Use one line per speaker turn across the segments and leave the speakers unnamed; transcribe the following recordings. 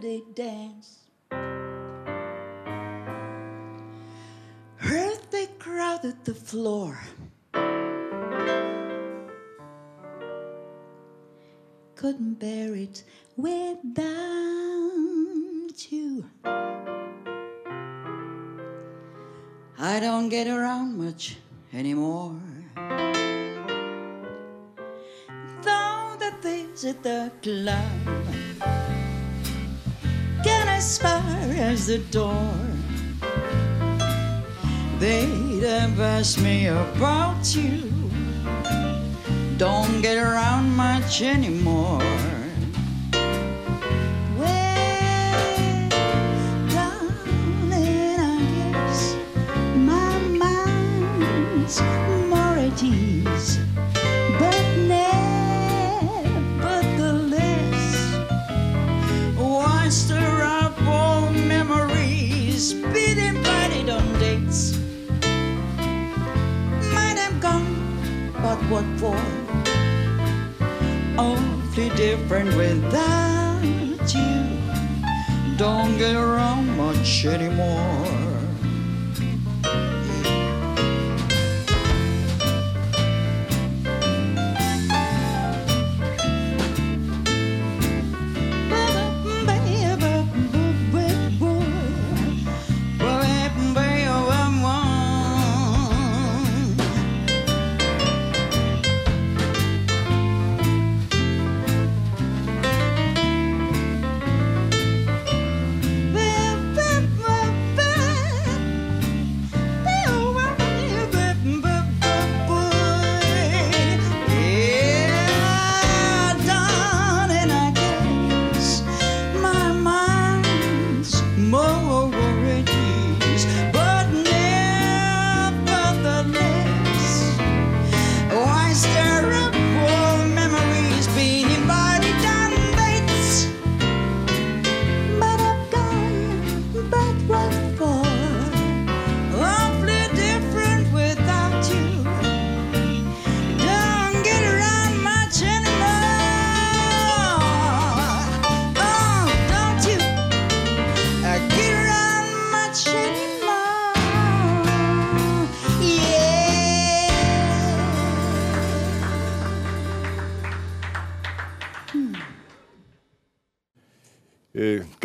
the Saturday dance. Heard they crowded the floor. Couldn't bear it without you. I don't get around much anymore. Though that visit the club, as far as the door. They'd have asked me about you. Don't get around much anymore. What for? Awfully different without you. Don't get around much anymore.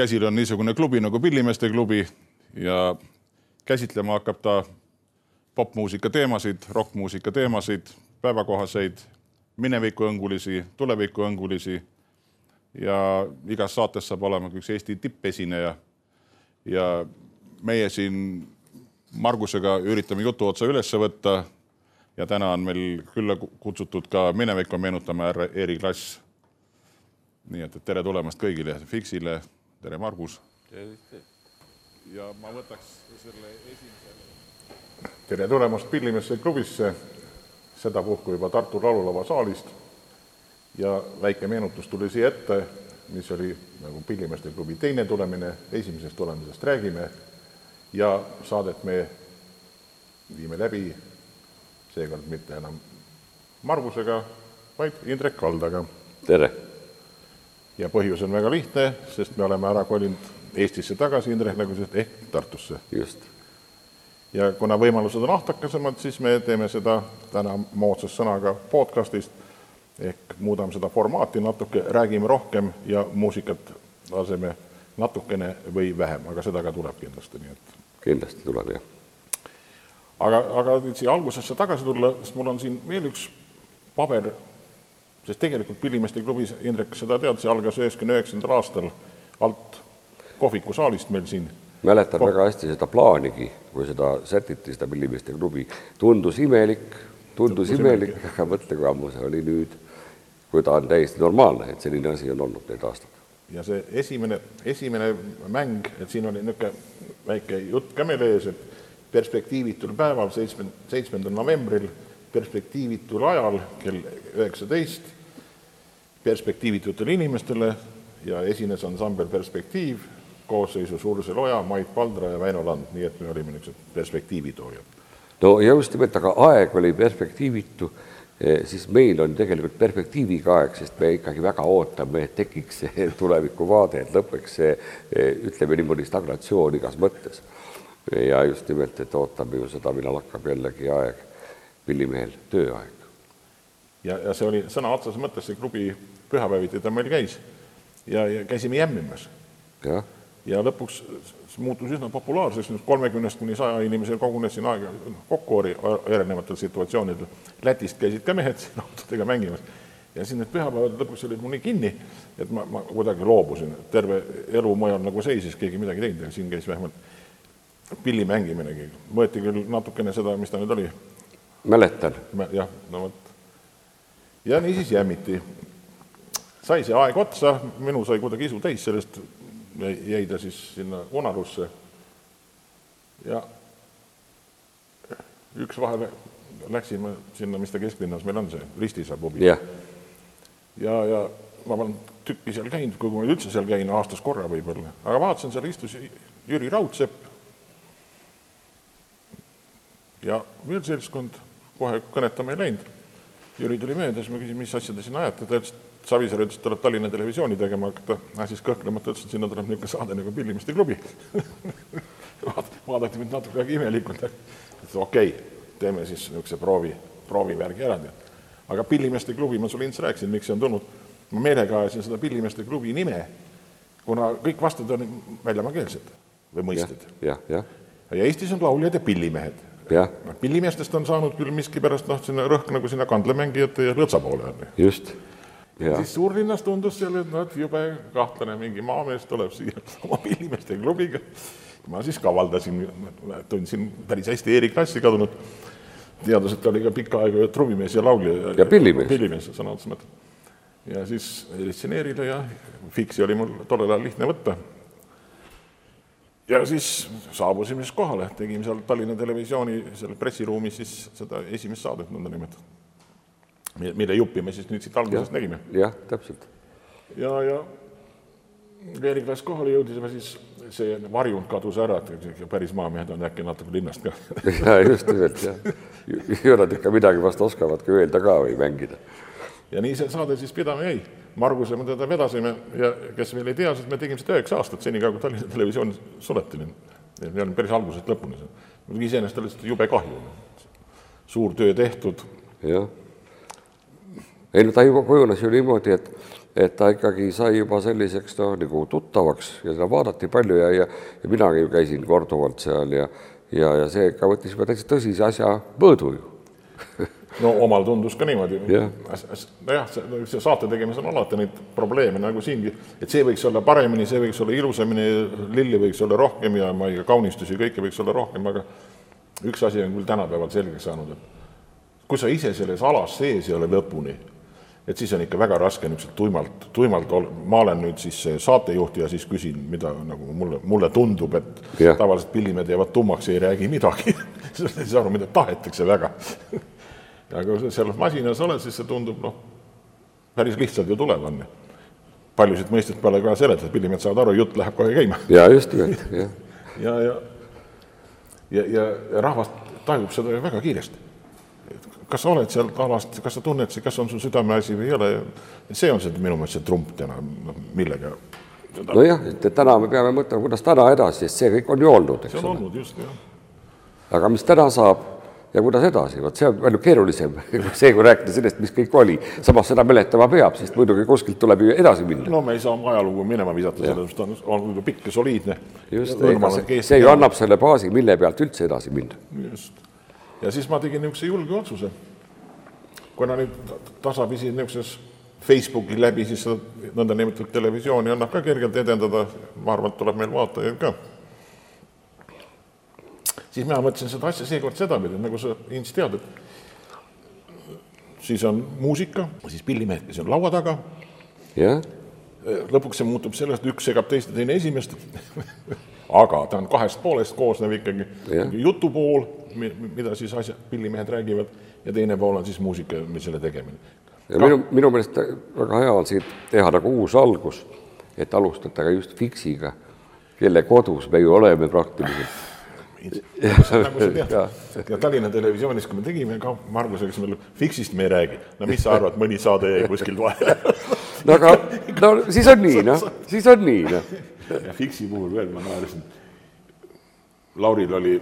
Käsil on niisugune klubi nagu Pillimeeste klubi ja käsitlema hakkab ta popmuusika teemasid, rokkmuusika teemasid, päevakohaseid, minevikuõngulisi, tulevikuõngulisi. Ja igas saates saab olema üks Eesti tippesineja. ja meie siin Margusega üritame jutuotsa üles võtta. Ja täna on meil külla kutsutud ka minevikku meenutama härra Eeri Klass nii et tere tulemast kõigile, Fiksile, tere, Margus. ja ma võtaks selle esimese. tere tulemast Pillimeeste klubisse, sedapuhku juba Tartu Laululava saalist. ja väike meenutus tuli siia ette, mis oli nagu Pillimeeste klubi teine tulemine, esimesest tulemisest räägime ja saadet me viime läbi seekord mitte enam Margusega, vaid Indrek Kaldaga
tere!
Ja põhjus on väga lihtne, sest me oleme ära kolinud Eestisse tagasi, Indrek nagu sa ütlesid, ehk Tartusse.
just,
ja kuna võimalused on ahtakasemad, siis me teeme seda täna moodsas sõnaga podcastist ehk muudame seda formaati natuke, räägime rohkem ja muusikat laseme natukene või vähem, aga seda ka tuleb kindlasti, nii et
kindlasti tuleb jah.
aga, aga siia algusesse tagasi tulla, sest mul on siin veel üks paber, sest tegelikult Pillimeeste klubis, Indrek seda tead, see algas üheksakümne üheksandal aastal alt kohviku saalist meil siin.
mäletan väga hästi seda plaanigi, kui seda sätiti, seda Pillimeeste klubi, tundus imelik, tundus imelik, aga mõtle, kui ammu see oli nüüd, kui ta on täiesti normaalne, et selline asi on olnud need aastad.
ja see esimene, esimene mäng, et siin oli niisugune väike jutt ka meil ees, et perspektiivitul päeval, seitsme, seitsmendal novembril, perspektiivitul ajal kell üheksateist, perspektiivitutele inimestele ja esines ansambel Perspektiiv, koosseisus Urse Loja, Mait Paldra ja Väino Land, nii et me olime niisugused perspektiivitoojad.
no ja just nimelt, aga aeg oli perspektiivitu, siis meil on tegelikult perspektiiviga aeg, sest me ikkagi väga ootame, et tekiks see tulevikuvaade, et lõpeks see ütleme niimoodi stagnatsioon igas mõttes. ja just nimelt, et ootame ju seda, millal hakkab jällegi aeg, pillimehel tööaeg.
ja, ja see oli sõna otseses mõttes see klubi pühapäeviti ta meil käis ja, ja käisime jämmimas.
jah
ja lõpuks muutus üsna populaarseks, kolmekümnest kuni saja inimesel kogunes siin aega kokku erinevatel situatsioonidel. Lätist käisid ka mehed siin autodega mängimas ja siis need pühapäevad lõpuks olid mul nii kinni, et ma, ma kuidagi loobusin, terve elu mujal nagu seisis, keegi midagi teinud, aga siin käis vähemalt pilli mängiminegi, võeti küll natukene seda, mis ta nüüd oli.
Mäletan.
jah, no vot. ja niisiis jämmiti. sai see aeg otsa, minu sai kuidagi isu täis sellest jäi ta siis sinna unarusse. ja üks vahele läksime sinna, mis ta kesklinnas meil on, see Ristisaa pubi
yeah..
ja, ja ma olen tükki seal käinud, kui ma üldse seal käin, aastas korra võib-olla, aga vaatasin, seal istus Jüri Raudsepp. ja veel seltskond, kohe kõnetama ei läinud. Jüri tuli mööda, siis ma küsisin, mis asja te siin ajate, ta ütles, Savisaar ütles, et tuleb Tallinna Televisiooni tegema hakata, ah siis kõhklemata ütles, et sinna tuleb niisugune saade nagu Pillimeeste klubi vaadati mind natuke väga imelikult, et okei okay,, teeme siis niisuguse proovi, proovivärgi ära. aga Pillimeeste klubi, ma sulle Ints rääkisin, miks see on tulnud, ma meelega ajasin seda Pillimeeste klubi nime, kuna kõik vastused on väljamaakeelsed või mõisted.
jah, jah.
ja Eestis on lauljad ja pillimehed.
Noh,
pillimeestest on saanud küll miskipärast noh, sinna rõhk nagu sinna kandlemängijate ja lõõtsa poole on.
just
siis suurlinnas tundus seal, et noh, et jube kahtlane mingi maamees tuleb siia oma pillimeeste klubiga. ma siis kavaldasin, tundsin päris hästi E-klassi kadunud, teades, et ta oli ka pikka aega trummimees ja laulja.
ja pillimees.
pillimees sõna otseses mõttes. ja siis helistasin Eerile ja Fiksi oli mul tollel ajal lihtne võtta. Ja siis saabusime siis kohale, tegime seal Tallinna Televisiooni selle pressiruumis siis seda esimest saadet nõndanimetatud mille juppi me siis nüüd siit algusest ja, nägime.
jah, täpselt.
ja, ja Veeriklass kohale jõudis, siis see varjund kadus ära, et päris maamehed on äkki natuke linnast ka
ja just nimelt jah, ju nad ikka midagi vast oskavad ka öelda ka või mängida.
ja nii see saade siis pidama jäi. Marguse me teda vedasime ja kes veel ei tea, siis me tegime seda üheksa aastat, senikaua kui Tallinna Televisioon suleti. me olime päris algusest lõpuni seal. iseenesest oli lihtsalt jube kahju. suur töö tehtud.
jah ei no ta juba kujunes ju niimoodi, et, et ta ikkagi sai juba selliseks noh, nagu tuttavaks ja seda vaadati palju ja, ja, ja minagi ju käisin korduvalt seal ja, ja, ja see ikka võttis juba täitsa tõsise asja mõõdu ju
no omal tundus ka niimoodi. Yeah.. nojah, see, saate tegemisel on alati neid probleeme nagu siingi, et see võiks olla paremini, see võiks olla ilusamini, lilli võiks olla rohkem ja ma ei tea, kaunistusi, kõike võiks olla rohkem, aga üks asi on küll tänapäeval selgeks saanud, et kui sa ise selles alas sees ei ole lõpuni, et siis on ikka väga raske niisugust tuimalt, tuimalt ol-, ma olen nüüd siis saatejuht ja siis küsin, mida nagu mulle, mulle tundub, et ja. tavaliselt pillimehed jäävad tummaks ei räägi midagi. Sest ei saa aru, mida tahetakse väga aga kui sa seal masinas oled, siis see tundub noh, päris lihtsalt ju ju. paljusid mõisteid pole ka seletada, pillimehed saavad aru, jutt läheb kohe käima.
jaa, just nimelt, jah.
ja, ja, ja, ja, ja rahvas tajub seda ju väga kiiresti kas sa oled sealt alast, kas sa tunned, kas on su südameasi või ei ole, see on see minu meelest see trump täna, noh, millega
nojah, et täna me peame mõtlema, kuidas täna edasi, sest see kõik on ju olnud, eks
ole. see on olnud, just, jah.
aga mis täna saab ja kuidas edasi, vot see on palju keerulisem kui see, kui rääkida sellest, mis kõik oli. samas seda mäletama peab, sest muidugi kuskilt tuleb ju edasi minna.
no me ei saa oma ajalugu minema visata, sellepärast on, on pikk ja soliidne.
just, see, see ju annab selle baasi, mille pealt üldse edasi minna.
just ja siis ma tegin niisuguse julge otsuse. kuna nüüd tasapisi niisuguses Facebooki läbi siis seda nõndanimetatud televisiooni annab ka kergelt edendada, ma arvan, et tuleb meil vaatajaid ka. Siis mina mõtlesin seda asja seekord sedapidi, nagu sa, Ints, tead, et siis on muusika, siis pillimehed, kes on laua taga.
jah.
lõpuks see muutub sellest, üks segab teist ja teine esimest aga ta on kahest poolest koosnev ikkagi, jutupool mida siis asja, pillimehed räägivad ja teine pool on siis muusika, selle tegemine.
ja Ka... minu, minu meelest väga hea on siit teha nagu uus algus, et alustada just Fixiga, kelle kodus me ju oleme praktiliselt.
Nagu sa nagu sa tead, ja Tallinna Televisioonis, kui me tegime ka Margusega, siis me Fixist me ei räägi. no mis sa arvad, mõni saade jäi kuskilt vahele.
no aga no siis on nii noh, siis on nii noh.
ja Fixi puhul veel ma naersin. Lauril oli,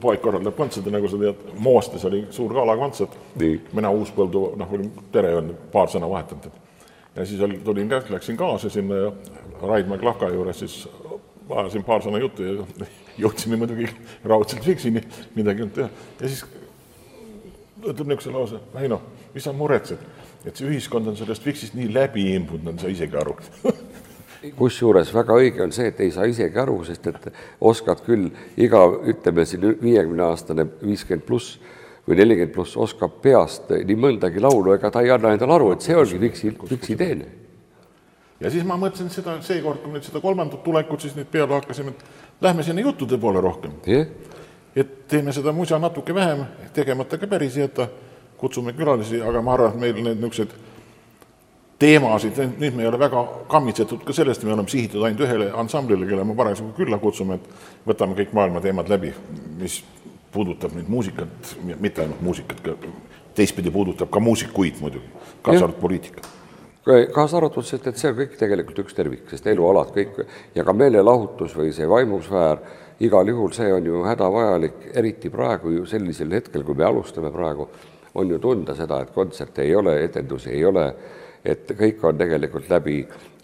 poeg korraldab kontserti, nagu sa tead, Moostes oli suur galakontsert mina Uuspõldu, noh, olin tere öelnud, paar sõna vahetanud. ja siis oli, tulin ka, läksin kaasa sinna ja Raidmäe Klahka juures siis ajasin paar sõna juttu ja jõudsime muidugi raudselt Fixini, midagi ei olnud teha. ja siis ütleb niisuguse lause, Väino, mis sa muretsed, et see ühiskond on sellest Fixist nii läbi imbunud, ei saa isegi aru
kusjuures väga õige on see, et ei saa isegi aru, sest et oskad küll iga, ütleme siin viiekümne aastane, viiskümmend pluss või nelikümmend pluss oskab peast nii mõndagi laulu, ega ta ei anna endale aru, et see ongi Fiksi, Fiksi teene.
Ja siis ma mõtlesin seda seekord, kui nüüd seda kolmandat tulekut siis nüüd peale hakkasime, et lähme sinna juttude poole rohkem.
jah,
et teeme seda musa natuke vähem, tegemata ka päris jätta, kutsume külalisi, aga ma arvan, et meil need niisugused teemasid, nüüd me ei ole väga kammitsetud ka sellest, me oleme sihitud ainult ühele ansamblile, kelle me parasjagu külla kutsume, et võtame kõik maailma teemad läbi, mis puudutab nüüd muusikat, mitte ainult muusikat, teistpidi puudutab ka muusikuid muidugi, kaasa arvatud poliitika
kaasa arvatud, sest et see on kõik tegelikult üks tervik, sest elualad kõik ja ka meelelahutus või see vaimusfäär, igal juhul see on ju hädavajalik, eriti praegu ju sellisel hetkel, kui me alustame praegu, on ju tunda seda, et kontserte ei ole, etendusi ei ole, et kõik on tegelikult läbi,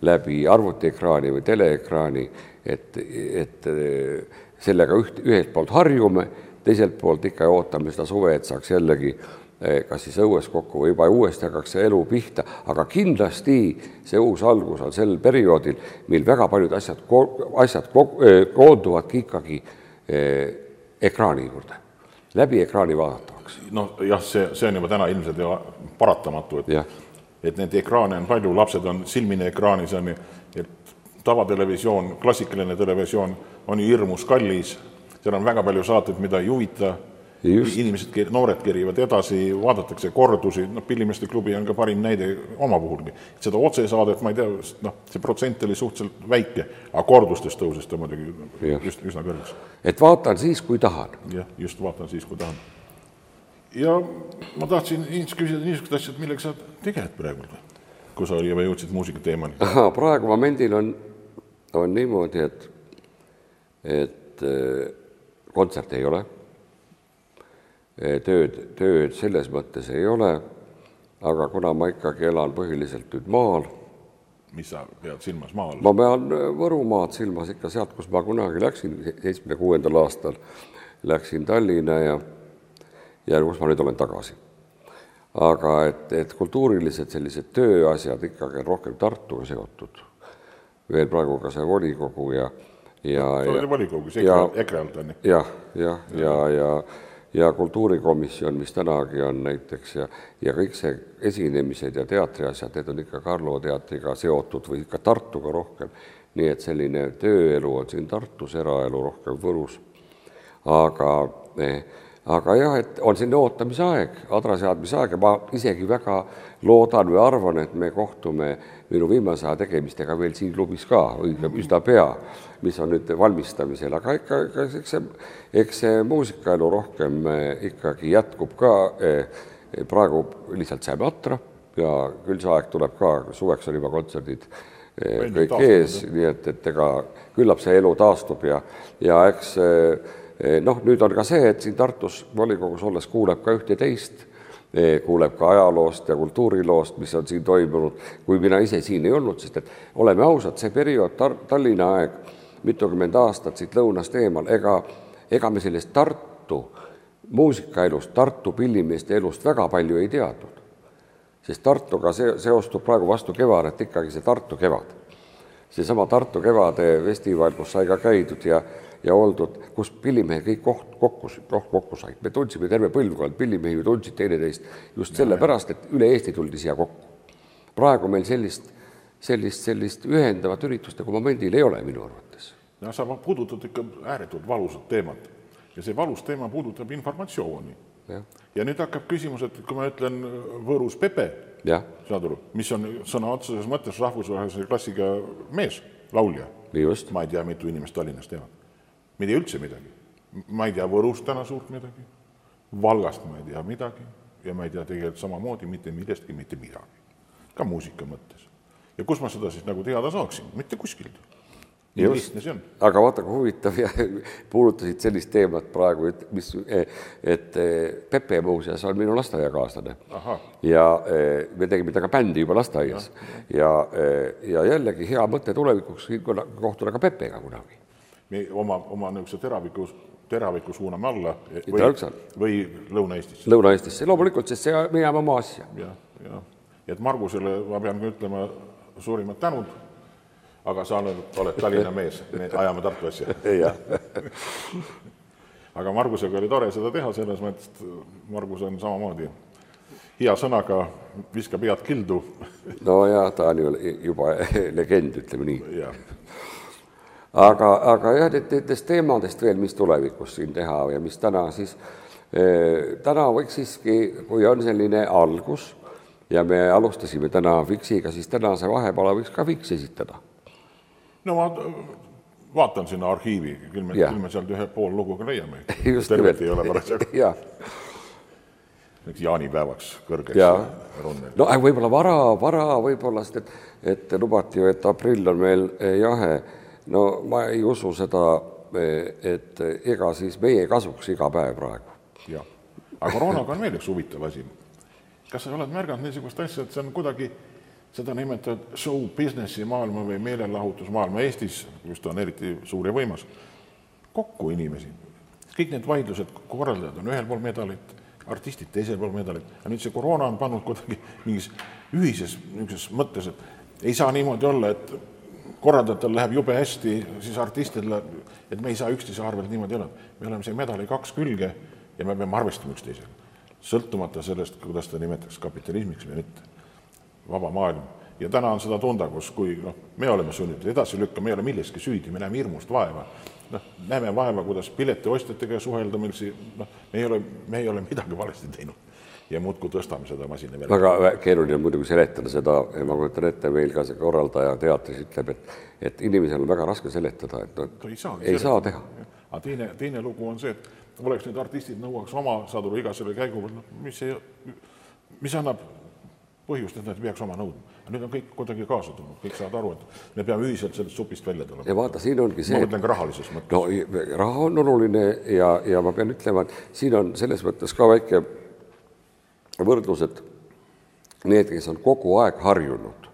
läbi arvutiekraani või teleekraani, et, et eh, sellega üht, ühelt poolt harjume, teiselt poolt ikka ootame seda suve, et saaks jällegi eh, kas siis õues kokku või juba uuesti hakkaks see elu pihta, aga kindlasti see uus algus on sel perioodil, mil väga paljud asjad, asjad eh, koonduvadki ikkagi eh, ekraani juurde, läbi ekraani vaadatavaks.
noh jah, see, see on juba täna ilmselt ju paratamatu, et et neid ekraane on palju, lapsed on silmini ekraanis on ju, et tavatelevisioon, klassikaline televisioon on ju hirmus kallis, seal on väga palju saateid, mida ei huvita,
Just.
inimesed, noored kerivad edasi, vaadatakse kordusi, noh, Pillimeeste klubi on ka parim näide oma puhulgi. seda otsesaadet, ma ei tea, noh, see protsent oli suhteliselt väike, aga kordustes tõusis ta muidugi just üsna kõrgeks
et vaatan siis, kui tahan.
jah, just vaatan siis, kui tahan. ja ma tahtsin Ints küsida niisugust asja, et millega sa tegeled praegu, kui sa juba jõudsid muusikateemani.
praegu momendil on, on niimoodi, et, et eh, kontserte ei ole. tööd, tööd selles mõttes ei ole, aga kuna ma ikkagi elan põhiliselt nüüd maal
mis sa pead silmas maal?
ma pean Võrumaad silmas ikka sealt, kus ma kunagi läksin, seitsmekümne kuuendal aastal läksin Tallinna ja, ja kus ma nüüd olen tagasi. aga et, et kultuurilised sellised tööasjad ikkagi on rohkem Tartuga seotud. veel praegu ka see volikogu ja, ja,
sa olid
ja
volikogus,
ja-
EKRE, EKRE alt on ju.
jah, jah, ja, ja, ja ja kultuurikomisjon, mis tänagi on näiteks ja, ja kõik see esinemised ja teatriasjad, need on ikka Karlo teatriga seotud või ikka Tartuga rohkem. nii et selline tööelu on siin Tartus, eraelu rohkem Võrus. aga, aga jah, et on selline ootamise aeg, adraseadmise aeg ja ma isegi väga loodan või arvan, et me kohtume minu viimase aja tegemistega veel siin klubis ka õige üsna pea, mis on nüüd valmistamisel, aga ikka, ikka eks see, eks see muusikaelu rohkem eh, ikkagi jätkub ka. praegu lihtsalt saime atra ja küll see aeg tuleb ka, suveks on juba kontserdid eh, kõik ees, nii et, et ega küllap see elu taastub ja, ja eks eh, noh, nüüd on ka see, et siin Tartus volikogus olles kuuleb ka ühte-teist, kuuleb ka ajaloost ja kultuuriloost, mis on siin toimunud, kui mina ise siin ei olnud, sest et oleme ausad, see periood, Tallinna aeg, mitukümmend aastat siit lõunast eemal, ega, ega me sellest Tartu muusikaelust, Tartu pillimeeste elust väga palju ei teadnud sest Tartuga see seostub praegu vastu kevadet ikkagi see Tartu kevad. seesama Tartu Kevade festival, kus sai ka käidud ja, ja oldud, kus pillimehed kõik koht, kokku, koht kokku said. me tundsime terve põlvkond, pillimehi ju tundsid teineteist just sellepärast, et üle Eesti tuldi siia kokku. praegu meil sellist, sellist, sellist ühendavat üritust nagu momendil ei ole minu arvates.
ja sa puudutad ikka ääretult valusat teemat ja see valus teema puudutab informatsiooni. ja nüüd hakkab küsimus, et kui ma ütlen Võrus Pepe, saad aru, mis on sõna otseses mõttes rahvusvahelise klassiga mees, laulja. ma ei tea, mitu inimest Tallinnas teavad. Me ei tea üldse midagi. ma ei tea Võrust täna suurt midagi, Valgast ma ei tea midagi ja ma ei tea tegelikult samamoodi mitte millestki mitte midagi, ka muusika mõttes. ja kus ma seda siis nagu teada saaksin, mitte kuskilt.
Just. aga vaata, kui huvitav ja puudutasid sellist teemat praegu, et mis, et Pepe muuseas on minu lasteaiakaaslane. ja eh, me tegime temaga bändi juba lasteaias ja, ja, ja jällegi hea mõte tulevikuks kohtuda ka Pepega kunagi.
Me oma, oma niisuguse teraviku, teraviku suuname alla või või Lõuna-Eestisse.
Lõuna-Eestisse, loomulikult, sest see, me jääme oma asja.
jah, jah, et Margusele ma pean ka ütlema suurimad tänud, aga sa oled, oled Tallinna mees, me ajame Tartu asja. aga Margusega oli tore seda teha, selles mõttes, et Margus on samamoodi hea sõnaga, viskab head kildu
no ja ta on ju juba legend, ütleme nii. Aga, aga jah, nendest teemadest veel, mis tulevikus siin teha ja mis täna siis eh,, täna võiks siiski, kui on selline algus ja me alustasime täna Fixiga, siis tänase vahepala võiks ka Fix esitada.
no ma vaatan sinna arhiivi, küll me, küll me sealt ühe pool lugu ka leiame. tervet ei ole parasjagu.
jah,
jaanipäevaks kõrgeks runnel.
no aga võib-olla vara, vara võib-olla, sest et, et lubati ju, et aprill on meil eh, jahe. No ma ei usu seda, et ega siis meie kasuks iga päev praegu.
jah, aga koroonaga on veel üks huvitav asi. kas sa oled märganud niisugust asja, et see on kuidagi, seda nimetavad show business'i maailma või meelelahutusmaailma Eestis, kus ta on eriti suur ja võimas, kokku inimesi. kõik need vaidlused, korraldajad on ühel pool medalit, artistid teisel pool medalit, aga nüüd see koroona on pannud kuidagi mingis ühises niisuguses mõttes, et ei saa niimoodi olla, et korraldajatel läheb jube hästi, siis artistidel et me ei saa üksteise arvelt niimoodi elada. me oleme see medali kaks külge ja me peame arvestama üksteisega. sõltumata sellest, kuidas ta nimetaks kapitalismiks või mitte. vaba maailm. ja täna on seda tunda, kus, kui noh, me oleme sunnitud edasi lükkama, me ei ole milleski süüdi, me näeme hirmust vaeva. noh, näeme vaeva, kuidas piletiostjatega suhelda meil siin, noh, me ei ole, me ei ole midagi valesti teinud. Ja muudkui tõstame seda masina veel.
väga vä- keeruline on muidugi seletada seda, ma kujutan ette, meil ka see korraldaja teatris ütleb, et, et inimesel on väga raske seletada, et
ta
no
ei saagi
ei saa teha.
aga teine, teine lugu on see, et oleks need artistid nõuaks oma, saad aru, iga selle käigu peal, noh, mis ei, mis annab põhjust, et nad peaks oma nõudma. nüüd on kõik kuidagi kaasa tulnud, kõik saavad aru, et me peame ühiselt sellest supist välja tulema.
ja vaata, siin ongi
ma
see,
mõtlen ka rahalises mõttes.
no raha on oluline ja, ja ma pean ütlema, et siin on selles mõttes ka väike võrdlus, et need, kes on kogu aeg harjunud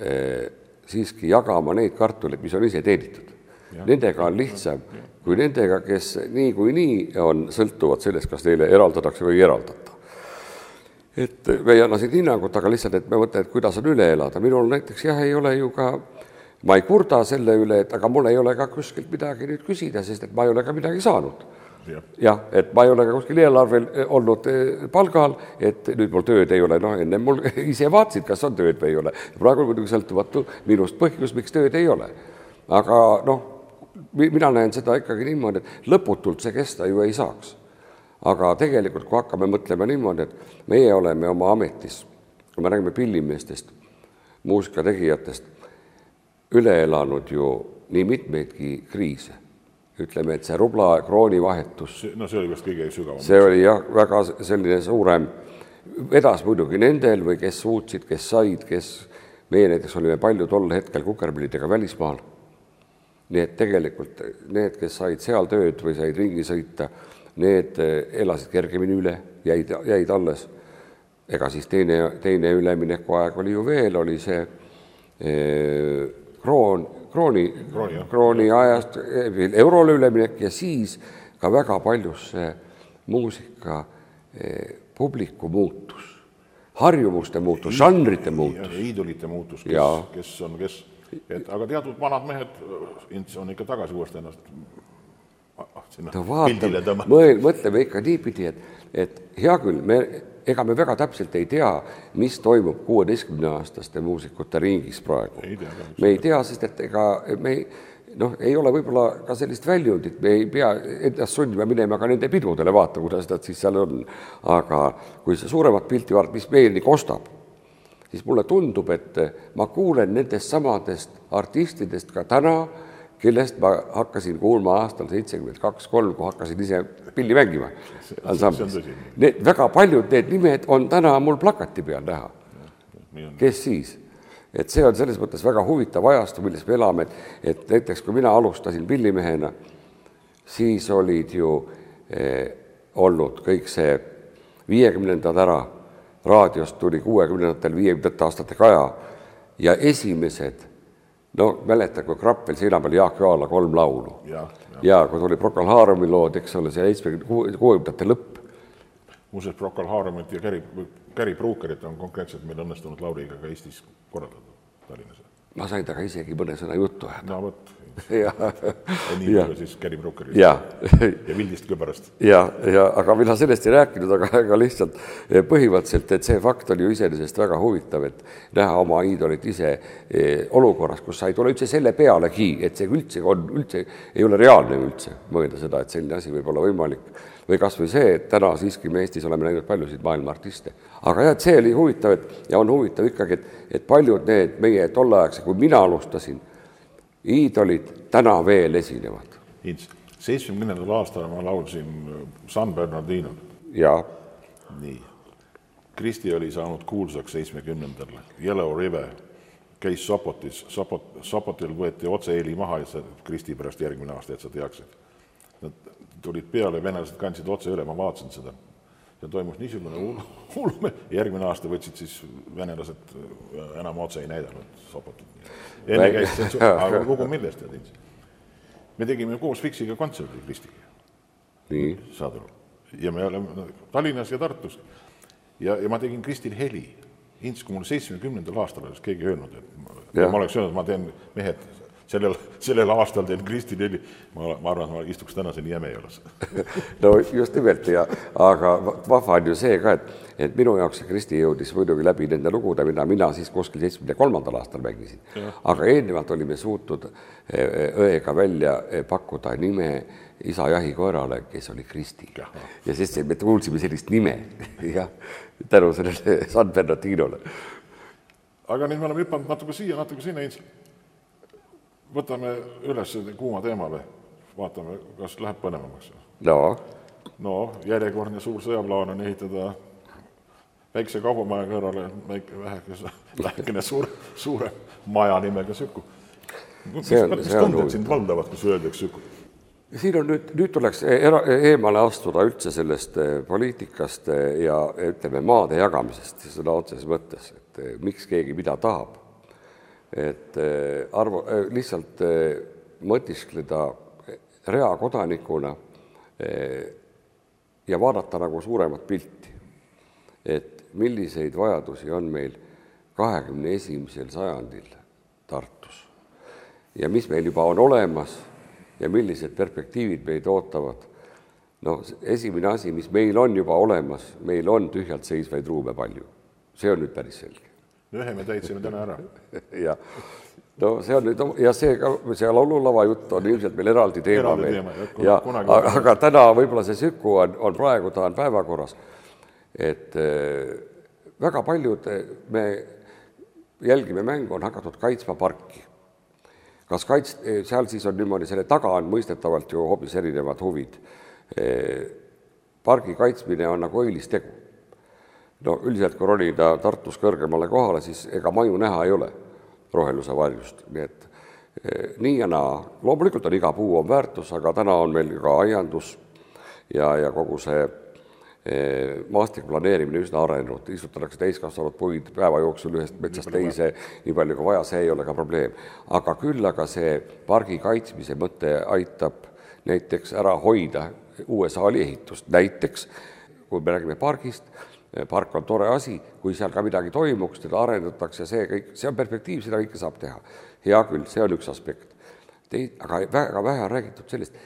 eh, siiski jagama neid kartuleid, mis on ise teenitud, nendega on lihtsam. Kui nendega, kes niikuinii on, sõltuvad sellest, kas neile eraldatakse või ei eraldata. et me ei anna siin hinnangut, aga lihtsalt, et me mõtleme, et kuidas on üle elada, minul näiteks jah, ei ole ju ka ma ei kurda selle üle, et aga mul ei ole ka kuskilt midagi nüüd küsida, sest et ma ei ole ka midagi saanud
jah,
et ma ei ole ka kuskil eelarvel eh, olnud eh, palgal, et nüüd mul tööd ei ole, noh, ennem mul ise vaatasid, kas on tööd või ei ole. praegu on muidugi sõltumatu minust põhjus, miks tööd ei ole. aga noh, mina näen seda ikkagi niimoodi, et lõputult see kesta ju ei saaks. aga tegelikult, kui hakkame mõtlema niimoodi, et meie oleme oma ametis, kui me räägime pillimeestest, muusikategijatest, üle elanud ju nii mitmeidki kriise ütleme, et see rubla krooni vahetus,
no see oli vist kõige sügavam.
see oli jah, väga selline suurem, vedas muidugi nendel või kes suutsid, kes said, kes, meie näiteks olime palju tol hetkel kukerpillidega välismaal. nii et tegelikult need, kes said seal tööd või said ringi sõita, need eh, elasid kergemini üle, jäid, jäid alles. ega siis teine, teine üleminekuaeg oli ju veel, oli see eh, kroon, krooni,
Krooni,
ajast veel eurole üleminek ja siis ka väga paljus see muusika eh, publiku muutus, harjumuste muutus, žanrite muutus.
iidolite muutus, kes kes on, kes, et aga teatud vanad mehed on ikka tagasi uuesti ennast ah, sinna
no
pildile tõmmanud.
mõtleme ikka niipidi, et, et hea küll, me, ega me väga täpselt ei tea, mis toimub kuueteistkümneaastaste muusikute ringis praegu. Me ei tea, sest et ega me ei, noh, ei ole võib-olla ka sellist väljundit, me ei pea ennast sundima minema ka nende pidudele, vaata, kuidas nad siis seal on. aga kui see suuremat pilti vaadata, mis meieni kostab, siis mulle tundub, et ma kuulen nendest samadest artistidest ka täna, kellest ma hakkasin kuulma aastal seitsekümmend kaks, kolm, kui hakkasin ise pilli mängima ansamblis. Need väga paljud need nimed on täna mul plakati peal näha. kes siis? et see on selles mõttes väga huvitav ajastu, milles me elame, et, et näiteks kui mina alustasin pillimehena, siis olid ju eh, olnud kõik see viiekümnendad ära, raadiost tuli kuuekümnendatel, viiekümnendate aastate Kaja ja esimesed, no mäletan, kui Krappel seina peal Jaak Joala kolm laulu.
ja,
ja kui tuli Procol Harumi lood, eks ole, see seitsmekümne, kuuekümnendate lõpp.
muuseas, Procol Harumit ja Gary, Gary Brookerit on konkreetselt meil õnnestunud Lauriga ka Eestis korraldada, Tallinnas.
ma sain temaga isegi mõne sõna juttu ajada.
no vot,
ja,
ja nii palju siis Gary Brookerist
ja,
ja Vildist Kübarast.
ja, ja aga mina sellest ei rääkinud, aga, aga lihtsalt eh, põhimõtteliselt, et see fakt on ju iseenesest väga huvitav, et näha oma iidolit ise eh, olukorras, kus sa ei tule üldse selle pealegi, et see üldse on, üldse ei ole reaalne üldse mõelda seda, et selline asi võib olla võimalik. või kas või see, et täna siiski me Eestis oleme näinud paljusid maailma artiste. aga jah, et see oli huvitav, et ja on huvitav ikkagi, et, et paljud need meie tolleaegse, kui mina alustasin, iidolid täna veel esinevad.
Seitsmekümnendal aastal ma laulsin San Bernardinol.
ja
nii. Kristi oli saanud kuulsaks seitsmekümnendal, Yellow River käis Sopotis, Sopot, Sopotil võeti otse-heli maha ja see Kristi pärast järgmine aasta, et sa teaksid. Nad tulid peale, venelased kandsid otse üle, ma vaatasin seda. Ja toimus niisugune hull, hull, järgmine aasta võtsid siis venelased enam otse ei näidanud Sopotit. enne käis tsensuur, aga lugu millest tead, Ints? me tegime koos Fiksiga kontserdi Kristiga
nii,
saad aru. ja me oleme Tallinnas ja Tartus. ja, ja ma tegin Kristil heli. Ints, kui mul seitsmekümnendal aastal oleks keegi öelnud, et ma,
Jah.
ma oleks öelnud, ma teen, mehed, sellel, sellel aastal teen Kristil heli, ma, ma arvan, ma istuks tänaseni Jämejalas.
no just nimelt ja, aga vahva on ju see ka, et, et minu jaoks see Kristi jõudis muidugi läbi nende lugude, mida mina siis kuskil seitsmekümne kolmandal aastal mängisin. aga eelnevalt olime suutnud eh, õega välja eh, pakkuda nime isa jahikoerale, kes oli Kristi. ja siis me kuulsime sellist nime, jah, tänu sellele San Bernardinole.
aga nüüd me oleme hüpanud natuke siia, natuke sinna, Ints. Võtame üles kuuma teema või vaatame, kas läheb põnevamaks.
no
no järjekordne suur sõjaplaan on ehitada väikse kaubamaja kõrvale väike väheke, vähekene suur, suurem maja nimega Süku. mis, tunded sind valdavad, kui öeldakse Süku?
siin on nüüd, nüüd tuleks era, eemale astuda üldse sellest eh, poliitikast eh, ja ütleme, maade jagamisest sõna otseses mõttes, et miks keegi mida tahab. Et eh, arvu, lihtsalt eh, mõtiskleda reakodanikuna eh, ja vaadata nagu suuremat pilti. et milliseid vajadusi on meil kahekümne esimesel sajandil Tartus ja mis meil juba on olemas ja millised perspektiivid meid ootavad. no esimene asi, mis meil on juba olemas, meil on tühjalt seisvaid ruume palju. see on nüüd päris selge.
Ühe me täitsime täna ära.
ja no see on nüüd ja see ka, see laululava jutt on ilmselt meil eraldi teema
Eraldi
meil
jah,
ja aga, täna võib-olla see Süku on, on praegu, ta on päevakorras. et eh, väga paljud eh, me jälgime mängu, on hakatud kaitsma parki kas kaits-, seal siis on niimoodi, selle taga on mõistetavalt ju hoopis erinevad huvid. pargi kaitsmine on nagu õilis tegu. No üldiselt, kui ronida Tartus kõrgemale kohale, siis ega maju näha ei ole roheluse varjust, nii et eh, nii ja naa. loomulikult on iga puu on väärtus, aga täna on meil ka aiandus ja, ja kogu see eh, maastikuplaneerimine üsna arenenud, istutatakse täiskasvanud puid päeva jooksul ühest metsast teise, nii palju kui vaja, see ei ole ka probleem. aga küll aga see pargi kaitsmise mõte aitab näiteks ära hoida uue saali ehitust, näiteks kui me räägime pargist, park on tore asi, kui seal ka midagi toimuks, teda arendatakse, see kõik, see on perspektiiv, seda kõike saab teha. hea küll, see on üks aspekt. Tei-, aga väga vähe on räägitud sellest,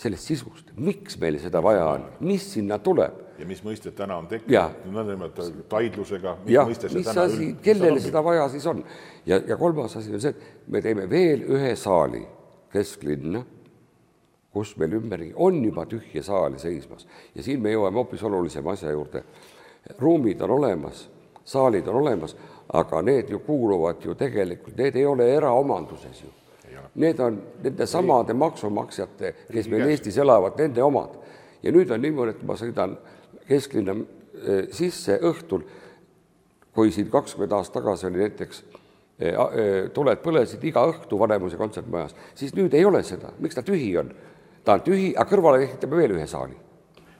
sellest sisust, miks meil seda vaja on, mis sinna tuleb
ja mis mõisted täna on tekkinud, nõndanimetatud taidlusega, mis
jah,
mõiste see
mis
täna
asi, kellele seda vaja siis on? ja, ja kolmas asi on see, et me teeme veel ühe saali kesklinna, kus meil ümberringi on juba tühje saali seismas ja siin me jõuame hoopis olulisema asja juurde. Ruumid on olemas, saalid on olemas, aga need ju kuuluvad ju tegelikult, need ei ole eraomanduses ju. Need on nende samade maksumaksjate, kes meil Eestis elavad, nende omad. ja nüüd on niimoodi, et ma sõidan kesklinna eh, sisse õhtul, kui siin kakskümmend aastat tagasi oli näiteks eh, eh, tuled põlesid iga õhtu Vanemuise kontsertmajas, siis nüüd ei ole seda, miks ta tühi on? ta on tühi, aga kõrvale ehitame veel ühe saali.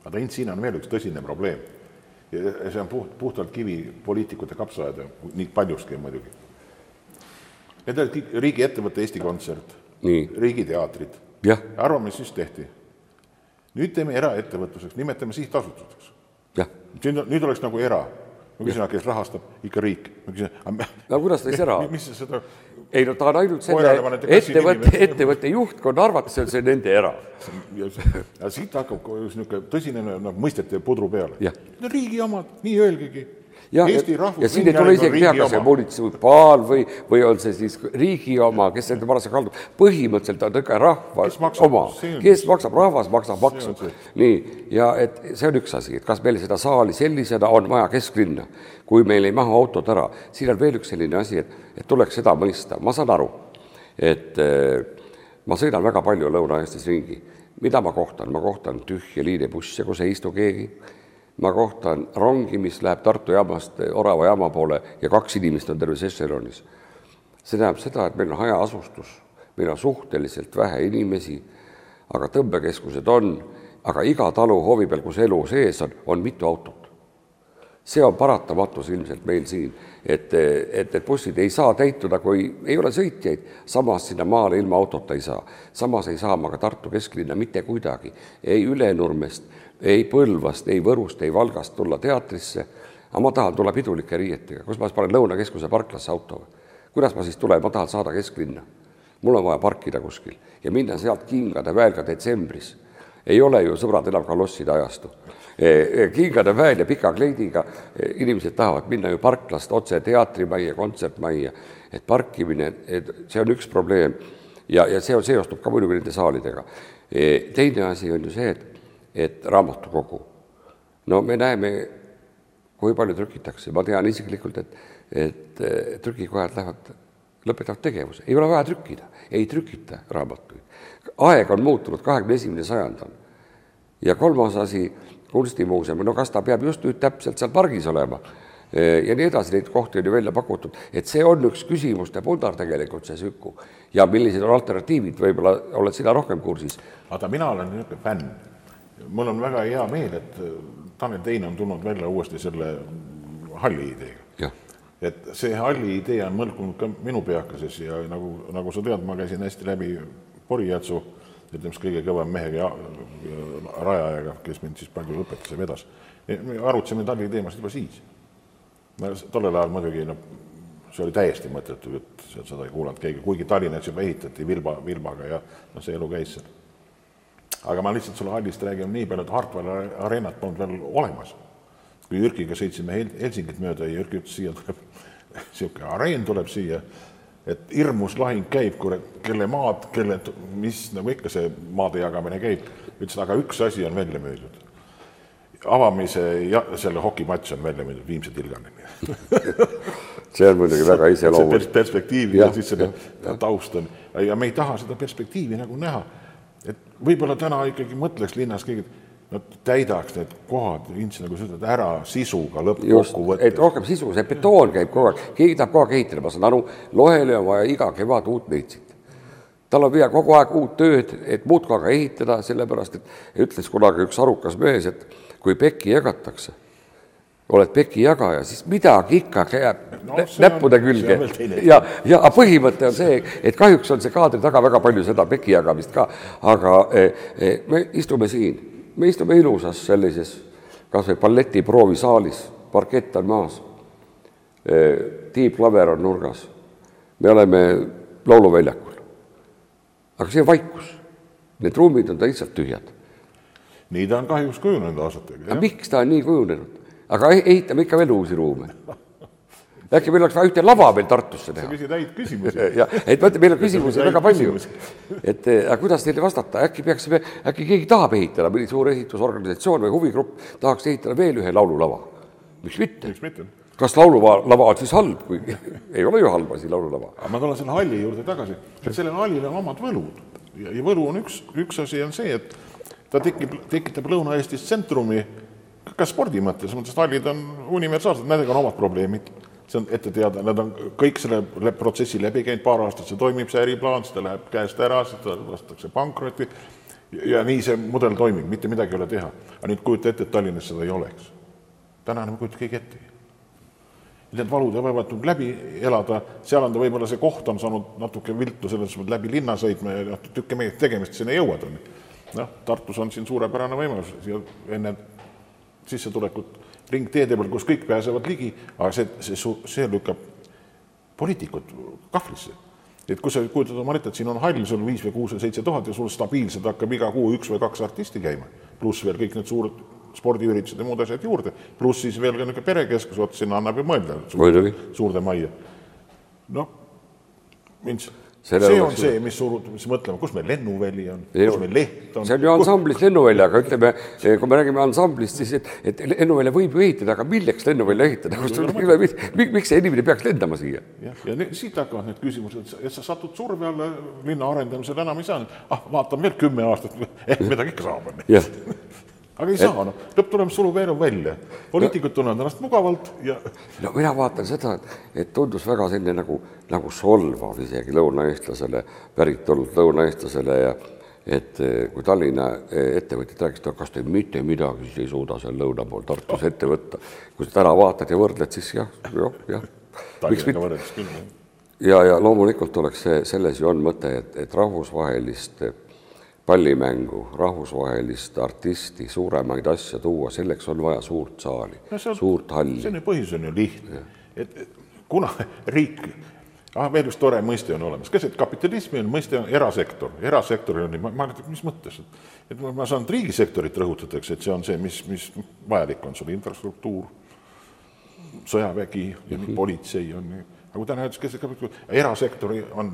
aga Hint, siin on veel üks tõsine probleem. Ja see on puht, puhtalt kivi poliitikute kapsaaeda, nii paljuski muidugi. Need olid kõik riigiettevõtte Eesti Kontsert, riigiteatrid. arvame, mis siis tehti. nüüd teeme eraettevõtluseks, nimetame sihtasutuseks. on, nüüd oleks nagu era. ma küsin, kes rahastab, ikka riik. ma küsin,
no kuidas ta siis ära
mis seda,
ei no ta on ainult selle ettevõtte, ettevõtte juhtkonna arvates on see nende era.
ja siit hakkab niisugune tõsine noh, mõistete pudru peale. On riigi omad, nii öelgegi.
Ja,
Eesti
ja, siin ei tule isegi
riigi
kas see munitsipaal või, või on see siis riigi oma, kes nende parasjagu kaldub. põhimõtteliselt on ikka rahva oma, kes maksab, rahvas maksab maksu. nii, ja et see on üks asi, et kas meil seda saali sellisena on vaja kesklinna, kui meil ei mahu autod ära, siin on veel üks selline asi, et, et tuleks seda mõista, ma saan aru, et eh, ma sõidan väga palju Lõuna-Eestis ringi, mida ma kohtan, ma kohtan tühje liinibusse, kus ei istu keegi ma kohtan rongi, mis läheb Tartu jaamast Orava jaama poole ja kaks inimest on terves ešelonis. see tähendab seda, et meil on hajaasustus, meil on suhteliselt vähe inimesi, aga tõmbekeskused on, aga iga talu hoovi peal, kus elu sees on, on mitu autot see on paratamatus ilmselt meil siin, et, et need bussid ei saa täituda, kui ei ole sõitjaid, samas sinna maale ilma autota ei saa. samas ei saa ma ka Tartu kesklinna mitte kuidagi, ei Ülenurmest, ei Põlvast, ei Võrust, ei Valgast tulla teatrisse, aga ma tahan tulla pidulike riietega, kus ma siis panen Lõunakeskuse parklasse auto kuidas ma siis tulen, ma tahan saada kesklinna. mul on vaja parkida kuskil ja minna sealt kingade väel ka detsembris. ei ole ju, sõbrad, enam kalosside ajastu kingade väel ja pika kleidiga inimesed tahavad minna ju parklast otse teatrimajja, kontsertmajja, et parkimine, et see on üks probleem ja, ja see on, seostub ka muidugi nende saalidega. teine asi on ju see, et, et raamatukogu, no me näeme, kui palju trükitakse, ma tean isiklikult, et, et eh, trükikojad lähevad, lõpetavad tegevuse, ei ole vaja trükkida, ei trükita raamatuid. aeg on muutunud, kahekümne esimene sajand on. ja kolmas asi, kunstimuuseum, no kas ta peab just nüüd täpselt seal pargis olema ja nii edasi, neid kohti on ju välja pakutud, et see on üks küsimuste pundar tegelikult, see Süku. ja millised on alternatiivid, võib-olla oled sina rohkem kursis?
vaata, mina olen niisugune fänn. Mul on väga hea meel, et äh, Tanel Tein on tulnud välja uuesti selle halli ideega. et see halli idee on mõlkunud ka minu peakeses ja nagu, nagu sa tead, ma käisin hästi läbi Porijätsu, ütleme siis kõige kõvem mehega ja, ja rajajaga, kes mind siis palju õpetas ja vedas. me arutasime talli teemasid juba siis. no tollel ajal muidugi noh, see oli täiesti mõttetu jutt, seda ei kuulanud keegi, kuigi Tallinnas juba ehitati Vilba, Vilbaga ja noh, see elu käis seal. Aga ma lihtsalt sulle hallist räägin nii palju, et Hartwalli areenat polnud veel olemas. kui Jürkiga sõitsime Hel- Helsingit mööda ja Jürki ütles, siia tuleb niisugune areen tuleb siia, et hirmus lahing käib, kurat, kelle maad, kelle, mis nagu ikka see maade jagamine käib. ütles, aga üks asi on välja müüdud. avamise ja selle hokimatš on välja müüdud Viimse Tilganini.
see on muidugi väga iseloomulik.
pers- perspektiiv ja
Jah,
siis selle taust on ja me ei taha seda perspektiivi nagu näha. Et võib-olla täna ikkagi mõtleks linnas keegi, no täidaks need kohad, Ints nagu sa ütled, ära sisuga
just, et
lõppkokkuvõttes.
rohkem sisu, see betoon käib kogu aeg, keegi tahab kogu aeg ehitada, ma saan aru, lohele on vaja iga kevad uut meitsit. tal on vaja kogu aeg uut tööd, et muudkui aga ehitada, sellepärast et ütles kunagi üks arukas mees, et kui pekki jagatakse, oled peki jagaja, siis midagi ikkagi jääb
No on-
näppude külge
on teine
ja, ja põhimõte on see, et kahjuks on see kaadri taga väga palju seda peki jagamist ka, aga eh, eh, me istume siin, me istume ilusas sellises kas või balletiproovisaalis, parkett on maas, tiibklaver on nurgas, me oleme lauluväljakul. aga see on vaikus, need ruumid on lihtsalt tühjad.
nii ta on kahjuks kujunenud aastatega.
aga miks ta on nii kujunenud? Aga e- ehitame ikka veel uusi ruume. äkki meil oleks vaja ühte lava veel Tartusse teha?
küsid häid küsimusi.
ja, et vaata, meil on küsimusi väga palju. et eh, aga kuidas neile vastata, äkki peaksime, äkki keegi tahab ehitada, mõni suur ehitusorganisatsioon või huvigrupp tahaks ehitada veel ühe laululava? miks mitte?
miks mitte?
kas laululava on siis halb, kuigi ei ole ju halb asi, laululava.
aga ma tulen selle halli juurde tagasi, et sellel hallil on omad võlud ja, ja võlu on üks, üks asi on see, et ta tekib, tekitab Lõuna-Eestis tsentrumi ka spordi mõttes, mõttes hallid on universaalsed, nendega on omad probleemid see on ette teada, nad on kõik selle protsessi läbi käinud, paar aastat see toimib, see äriplaan, siis ta läheb käest ära, siis ta lastakse pankrotti ja nii see mudel toimib, mitte midagi ei ole teha. aga nüüd kujuta ette, et Tallinnas seda ei oleks. täna enam ei kujuta keegi ettegi. Need valud võivad läbi elada, seal on ta võib-olla see koht on saanud natuke viltu selles mõttes läbi linna sõitma ja noh, tükke meest tegemist sinna jõuad, on ju. noh, Tartus on siin suurepärane võimalus siia enne sissetulekut ringteede peal, kus kõik pääsevad ligi, aga see, see, see lükkab poliitikud kahvlisse. et kui sa kujutad oma ette, et siin on hall, sul viis või kuus või seitse tuhat ja sul stabiilselt hakkab iga kuu üks või kaks artisti käima, pluss veel kõik need suured spordiüritused ja muud asjad juurde, pluss siis veel ka niisugune perekeskus, vot sinna annab ju mõelda suurde, suurde majja. noh, mind
Selle
see on see, mis surub, mis mõtleme, kus meil lennuväli on, kus meil leht on.
see on ju ansamblis lennuväli, aga ütleme, kui me räägime ansamblist, siis et, et lennuvälja võib ju ehitada, aga milleks lennuvälja ehitada, miks see inimene peaks lendama siia?
jah, ja ne, siit hakkavad need küsimused, et sa satud surve alla linna arendamisel enam ei saa, ah, vaatan veel kümme aastat, ehk midagi ikka saab, on ju aga ei et... saa, noh, lõpptulemus sulub elu välja. poliitikud tunnevad ennast mugavalt ja.
no mina vaatan seda, et, et tundus väga selline nagu, nagu solvav isegi lõunaeestlasele, päritolult lõunaeestlasele ja et eh, kui Tallinna eh, ettevõtjad rääkisid, kas te mitte midagi siis ei suuda seal lõuna pool Tartus ette võtta. kui sa täna vaatad ja võrdled, siis jah, jah, jah.
Küll, jah.
ja, ja loomulikult oleks see, selles ju on mõte, et, et rahvusvahelist pallimängu, rahvusvahelist artisti, suuremaid asju tuua, selleks on vaja suurt saali no, on, suurt halli.
ju, põhjus on ju lihtne, et kuna riik, ah veel üks tore mõiste on olemas, keset kapitalismi on mõiste on erasektor, erasektoril on nii, ma, ma mis mõttes, et et ma, ma saan, et riigisektorit rõhutatakse, et see on see, mis, mis vajalik on. Sul, infrastruktuur, sõjavägi ja mm -hmm. politsei on, aga kui täna öeldakse, kes see erasektori on,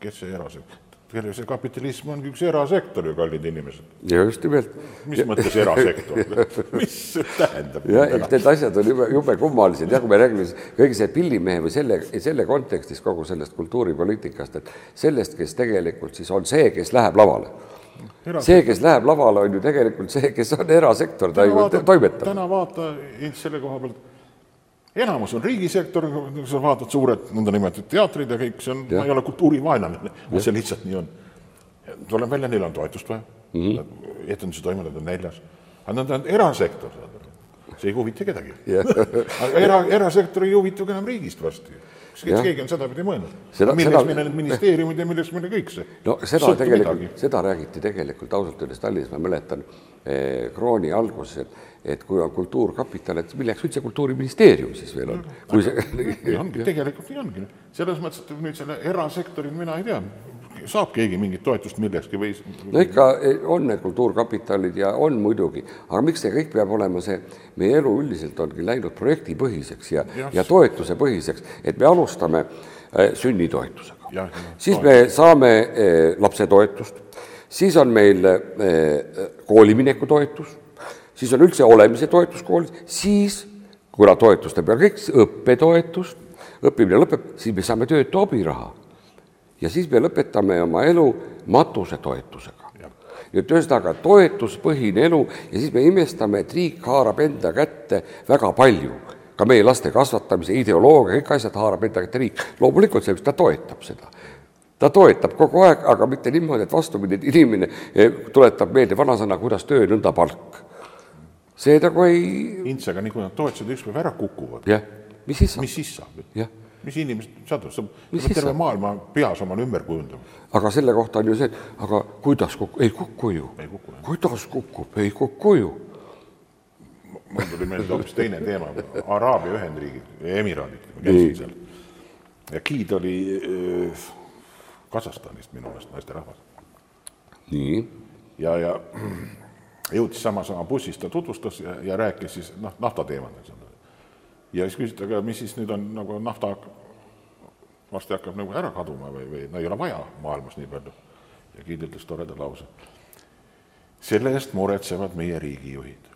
kes see erasektor, see kapitalism ongi üks erasektor ju, kallid inimesed.
ja just nimelt.
mis mõttes erasektor mis see tähendab?
jah, eks need asjad on jube, jube kummalised, jah, kui me räägime kõige see pillimehe või selle, selle kontekstis kogu sellest kultuuripoliitikast, et sellest, kes tegelikult siis on see, kes läheb lavale see, kes läheb lavale, on ju tegelikult see, kes on erasektor, ta ju toimetab.
täna vaata selle koha pealt enamus on riigisektor, kui sa vaatad suured nõndanimetatud teatrid ja kõik, see on, ma ei ole kultuurivaenlane, see lihtsalt nii on. tuleb välja, neil on toetust vaja. Mm -hmm., etenduse toimetajad on näljas, aga nad on erasektor, see ei huvita kedagi. Aga era, erasektor ei huvita ka enam riigist varsti kas keegi on sedapidi mõelnud? milleks meile need ministeeriumid ja milleks meile kõik see?
no seda Sõltu tegelikult, seda räägiti tegelikult ausalt öeldes Tallinnas, ma mäletan eh, krooni alguses, et et kui on Kultuurkapital, et milleks üldse Kultuuriministeerium siis veel on? kui see
nii ongi, tegelikult nii ongi. selles mõttes, et nüüd selle erasektoril mina ei tea, saab keegi mingit toetust millekski või?
no ikka eh, on need kultuurkapitalid ja on muidugi, aga miks see kõik peab olema see, meie elu üldiselt ongi läinud projektipõhiseks ja, ja, ja toetusepõhiseks, et me alustame äh, sünnitoetusega. siis me saame äh, lapsetoetust, siis on meil koolimineku toetus siis on üldse olemise toetus koolis, siis kuna toetuste peal kõik, õppetoetust, õppimine lõpeb, siis me saame töötu abiraha. Ja siis me lõpetame oma elu matusetoetusega. nii et ühesõnaga toetuspõhine elu ja siis me imestame, et riik haarab enda kätte väga palju ka meie laste kasvatamise ideoloogia, kõik asjad haarab enda kätte riik. loomulikult sellepärast ta toetab seda ta toetab kogu aeg, aga mitte niimoodi, et vastupidi, et inimene eh, tuletab meelde vanasõna, kuidas töö, nõnda palk see nagu ei.
Ints, aga nii kui nad toetused ükspäev ära kukuvad.
jah, mis siis
saab? mis siis saab?
jah
mis inimesed, aru, sa pead terve maailma peas omale ümber kujundama.
aga selle kohta on ju see, aga kuidas kukub, ei kuku ju. kuidas kukub, ei kuku ju.
mul tuli meelde hoopis teine teema, Araabia Ühendriigid, Emiraadid, ma käisin seal. ja giid oli äh, Kasahstanist minu meelest naisterahvas.
nii.
ja, ja jõudis samas oma bussis, ta tutvustas ja, ja rääkis siis noh, naftateemadel. Ja siis küsiti, aga mis siis nüüd on nagu nafta varsti hakkab nagu ära kaduma või, või no ei ole vaja maailmas nii palju. ja Gill ütles toreda lause. selle eest muretsevad meie riigijuhid.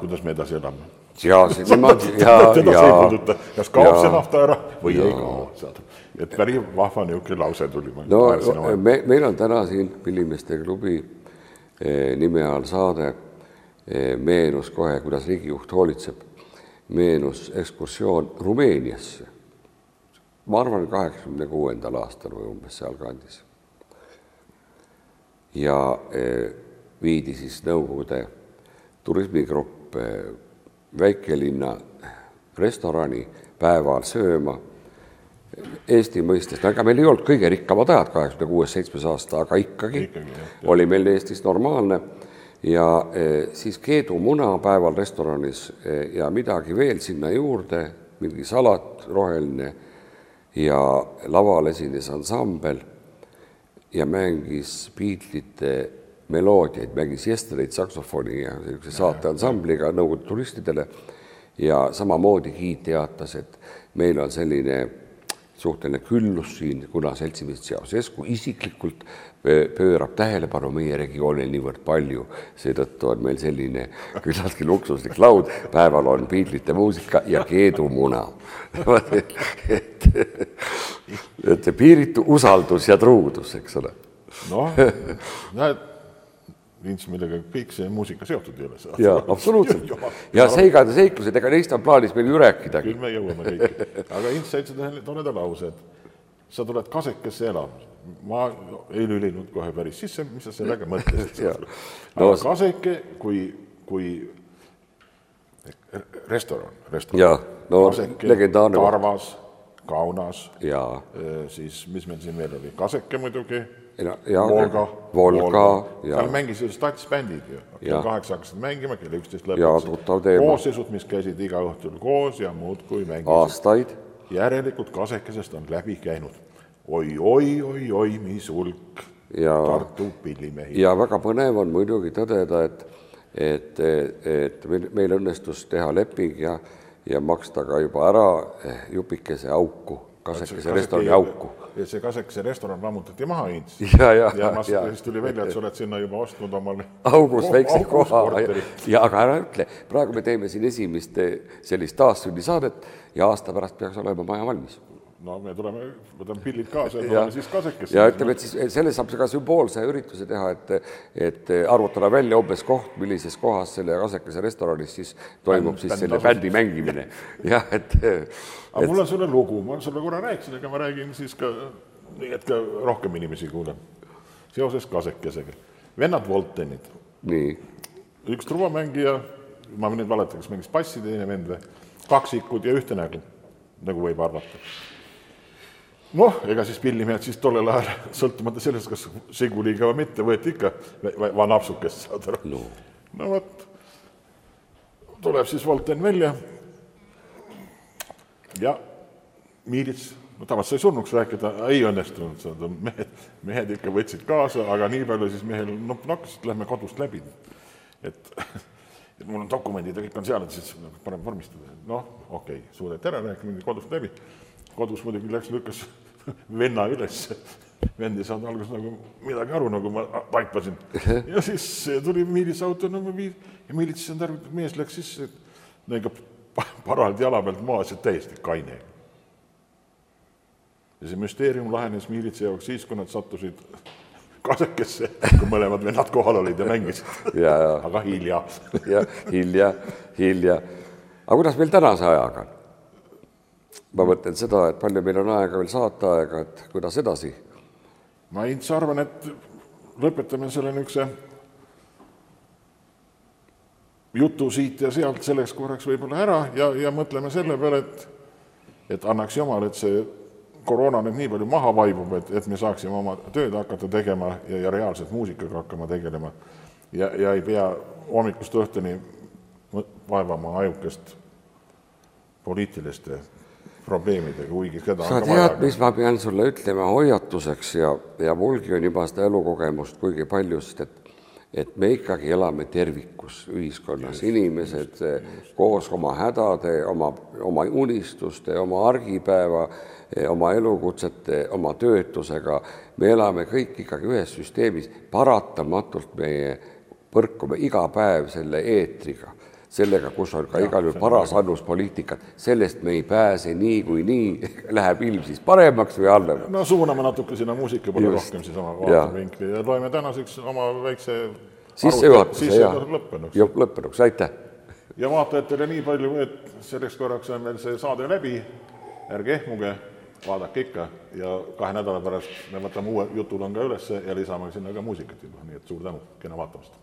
kuidas me edasi elame.
ja see- niimoodi ja, ja
kas kaob
ja-
see nafta ära või
ja-
ei kao, saad. et päris vahva niisugune lause tuli.
no me, meil on täna siin Pillimeeste klubi eh, nime all saade eh,, meenus kohe, kuidas riigijuht hoolitseb, meenus ekskursioon Rumeeniasse. ma arvan, kaheksakümne kuuendal aastal või umbes sealkandis. ja eh, viidi siis Nõukogude turismigrupp eh, väikelinna restorani päeval sööma Eesti mõistes, no ega meil ei olnud kõige rikkamad ajad, kaheksakümne kuues, seitsmes aasta, aga ikkagi,
Ikkagi,
oli meil Eestis normaalne ja eh, siis keedumuna päeval restoranis eh, ja midagi veel sinna juurde, mingi salat roheline ja laval esines ansambel ja mängis Beatlesite meloodiaid, mängis Yesterday'd saksofoni ja niisuguse saateansambliga Nõukogude turistidele. Ja samamoodi giid teatas, et meil on selline suhteline küllus siin, kuna seltsimees Ceausescu isiklikult pö- pöörab tähelepanu meie regioonil niivõrd palju, seetõttu on meil selline küllaltki luksuslik laud, päeval on Beatlesite muusika ja keedumuna. et, et piiritu usaldus ja truudus, eks ole.
noh, näed, Vints, millega kõik see muusika seotud ei ole.
jaa, absoluutselt. ja seigad ja seiklused, ega neist on plaanis meil ju rääkidagi
küll. me jõuame kõiki, aga Ints sa ütlesid ühe toreda lause, et sa tuled kasekesse elama. ma ei lülinud kohe päris sisse, mis sa sellega mõtlesid aga
No-
kaseke kui, kui restoran, restoran.
Jaa, no legendaarne koht.
Tarvas, Kaunas,
ja,
siis mis meil siin veel oli, Kaseke muidugi Volga,
Volga ja
seal mängisid statsbändid ju, kell kaheksa hakkasid mängima, kell üksteist
teema.
koosseisud, mis käisid iga õhtul koos ja muudkui mängisid.
aastaid.
Järelikult kasekesest on läbi käinud. Oi, oi, oi, oi, mis hulk
ja
Tartu pillimehi.
ja väga põnev on muidugi tõdeda, et et, et meil, meil õnnestus teha leping ja, ja maksta ka juba ära eh, jupikese auku, kasekese restorani auku.
ja see kasekese restoran lammutati maha Ints.
ja, ja,
ja ma
ja
siis tuli välja, et sa oled sinna juba ostnud omale
augus väikse koha
korteri.
ja aga ära ütle, praegu me teeme siin esimest eh, sellist taassündisaadet ja aasta pärast peaks olema maja valmis
no me tuleme, võtame pillid kaasa ja
ja
tuleme siis kasekesse.
ja ütleme, et siis selle saab ka sümboolse ürituse teha, et et arvutada välja umbes koht, millises kohas selle kasekese restoranis siis toimub siis
bänd
selle
asus.
bändi mängimine. jah, et
aga mul on sulle lugu, ma sulle korra rääkisin, aga ma räägin siis ka, nii et ka rohkem inimesi kuuleb. seoses kasekesega. vennad Voltenid,
nii,
üks truvamängija, ma nüüd valetan, kas mängis bassi teine vend või, kaksikud ja ühte nägu, nagu võib arvata. noh, ega siis pillimehed siis tollel ajal, sõltumata sellest, kas seguliga või mitte, võeti ikka va- va- napsukest, saad aru.
No.
No vot, tuleb siis Volten välja ja miilits, no tavaliselt sai surnuks rääkida, ei õnnestunud, aru, mehed, mehed ikka võtsid kaasa, aga nii palju siis mehel nopp nokkas, lähme kodust läbi. et, et mul on dokumendid ja kõik on seal, et siis parem vormistada, noh, okei okay,, suudeti ära rääkida, mindi kodust läbi. kodus muidugi läks, lükkas venna üles, vend ei saanud alguses nagu midagi aru, nagu ma taipasin. ja siis tuli miilitsauto number viis ja miilits on tarvitatud, mees läks sisse, no paralt jala pealt maas ja täiesti kaine. ja see müsteerium lahenes miilitsa jaoks siis, kui nad sattusid kasekesse, kui mõlemad vennad kohal olid ja mängisid. aga hilja.
ja hilja, hilja. aga kuidas meil tänase ajaga on? ma mõtlen seda, et palju meil on aega veel saateaega, et kuidas edasi
ma Ints arvan, et lõpetame selle niisuguse jutu siit ja sealt selleks korraks võib-olla ära ja, ja mõtleme selle peale, et et annaks jumal, et see koroona nüüd nii palju maha vaibub, et, et me saaksime oma tööd hakata tegema ja, ja reaalselt muusikaga hakkama tegelema. Ja, ja ei pea hommikust õhtuni vaevama ajukest poliitiliste probleemidega, kuigi seda
sa tead, mis ma pean sulle ütlema hoiatuseks ja, ja mulgi on juba seda elukogemust kuigi palju, sest et et me ikkagi elame tervikus ühiskonnas, inimesed eh, koos oma hädade, oma, oma unistuste, oma argipäeva, oma elukutsete, oma töötusega, me elame kõik ikkagi ühes süsteemis, paratamatult meie põrkume iga päev selle eetriga sellega, kus on ka igal juhul paras annus poliitikat, sellest me ei pääse niikuinii, läheb ilm siis paremaks või halvemaks.
no suuname natuke sinna muusika poole rohkem siis oma vaatevinkli ja loeme tänaseks oma väikse
sissejuhatuse ja
lõppenuks.
lõppenuks, aitäh!
ja vaatajatele nii palju, et selleks korraks on meil see saade läbi, ärge ehmuge, vaadake ikka ja kahe nädala pärast me võtame uue jutulõnga ülesse ja lisame sinna ka muusikat juba, nii et suur tänu, kena vaatamast!